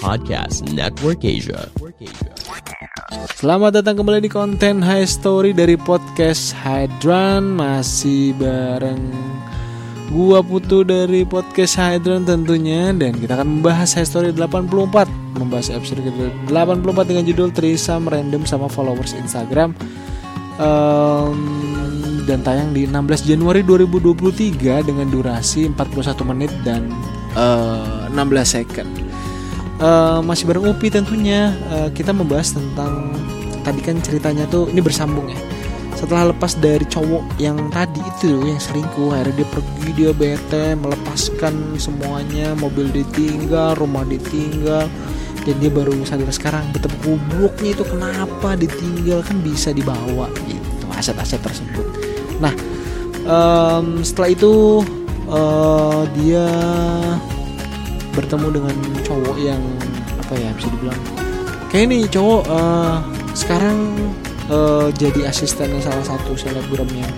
Podcast Network Asia. Selamat datang kembali di konten High Story dari podcast Hydran Masih bareng gua Putu dari podcast Hydran tentunya. Dan kita akan membahas High Story 84 Membahas episode ke-84 dengan judul Trisam Random sama followers Instagram. Em, Dan tayang di 16 Januari 2023 Dengan durasi 41 menit dan eh, 16 second. Eh, masih bareng Upi tentunya. Eh, kita membahas tentang tadi kan ceritanya tuh ini bersambung ya. Setelah lepas dari cowok yang tadi itu yang selingkuh akhirnya dia pergi dia bete melepaskan semuanya mobil ditinggal rumah ditinggal. Dan dia baru sadar sekarang betapa gobloknya itu kenapa ditinggal? Kan bisa dibawa gitu aset-aset tersebut. Nah em, setelah itu eh, dia bertemu dengan cowok yang apa ya bisa dibilang. Kayak nih cowok eh, sekarang eh, jadi asistennya salah satu selebgram yang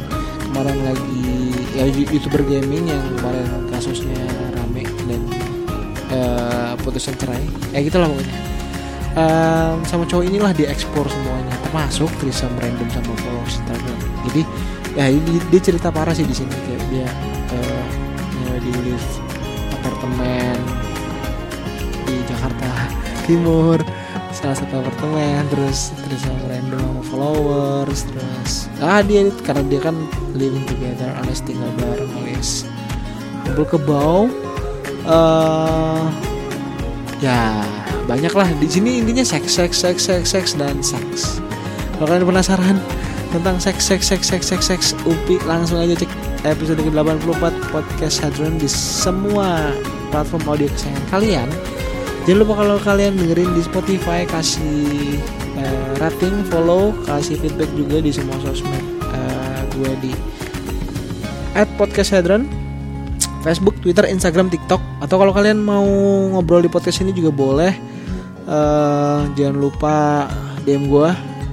kemarin lagi ya youtuber gaming yang kemarin kasusnya rame dan eh, putusan cerai. Ya gitulah pokoknya. Em, sama cowok inilah dia explore semuanya termasuk Trisam random sama followers Instagram. Jadi ya ini dia cerita parah sih di sini kayak dia eh, apartemen di Jakarta Timur. Salah satu apartemen terus terus sama random followers terus ah dia karena dia kan living together alias tinggal bareng alias kumpul kebau. Eh ya banyak lah di sini intinya seks seks seks seks seks dan seks. Kalau kalian penasaran tentang seks seks seks seks seks seks. Upi langsung aja cek episode ke-84 podcast Hadron di semua platform audio kesayangan kalian. Jangan lupa kalau kalian dengerin di Spotify kasih eh, rating follow kasih feedback juga di semua sosmed eh, gue di at podcast Hadron. Facebook, Twitter, Instagram, TikTok. Atau kalau kalian mau ngobrol di podcast ini juga boleh. Eh jangan lupa DM gue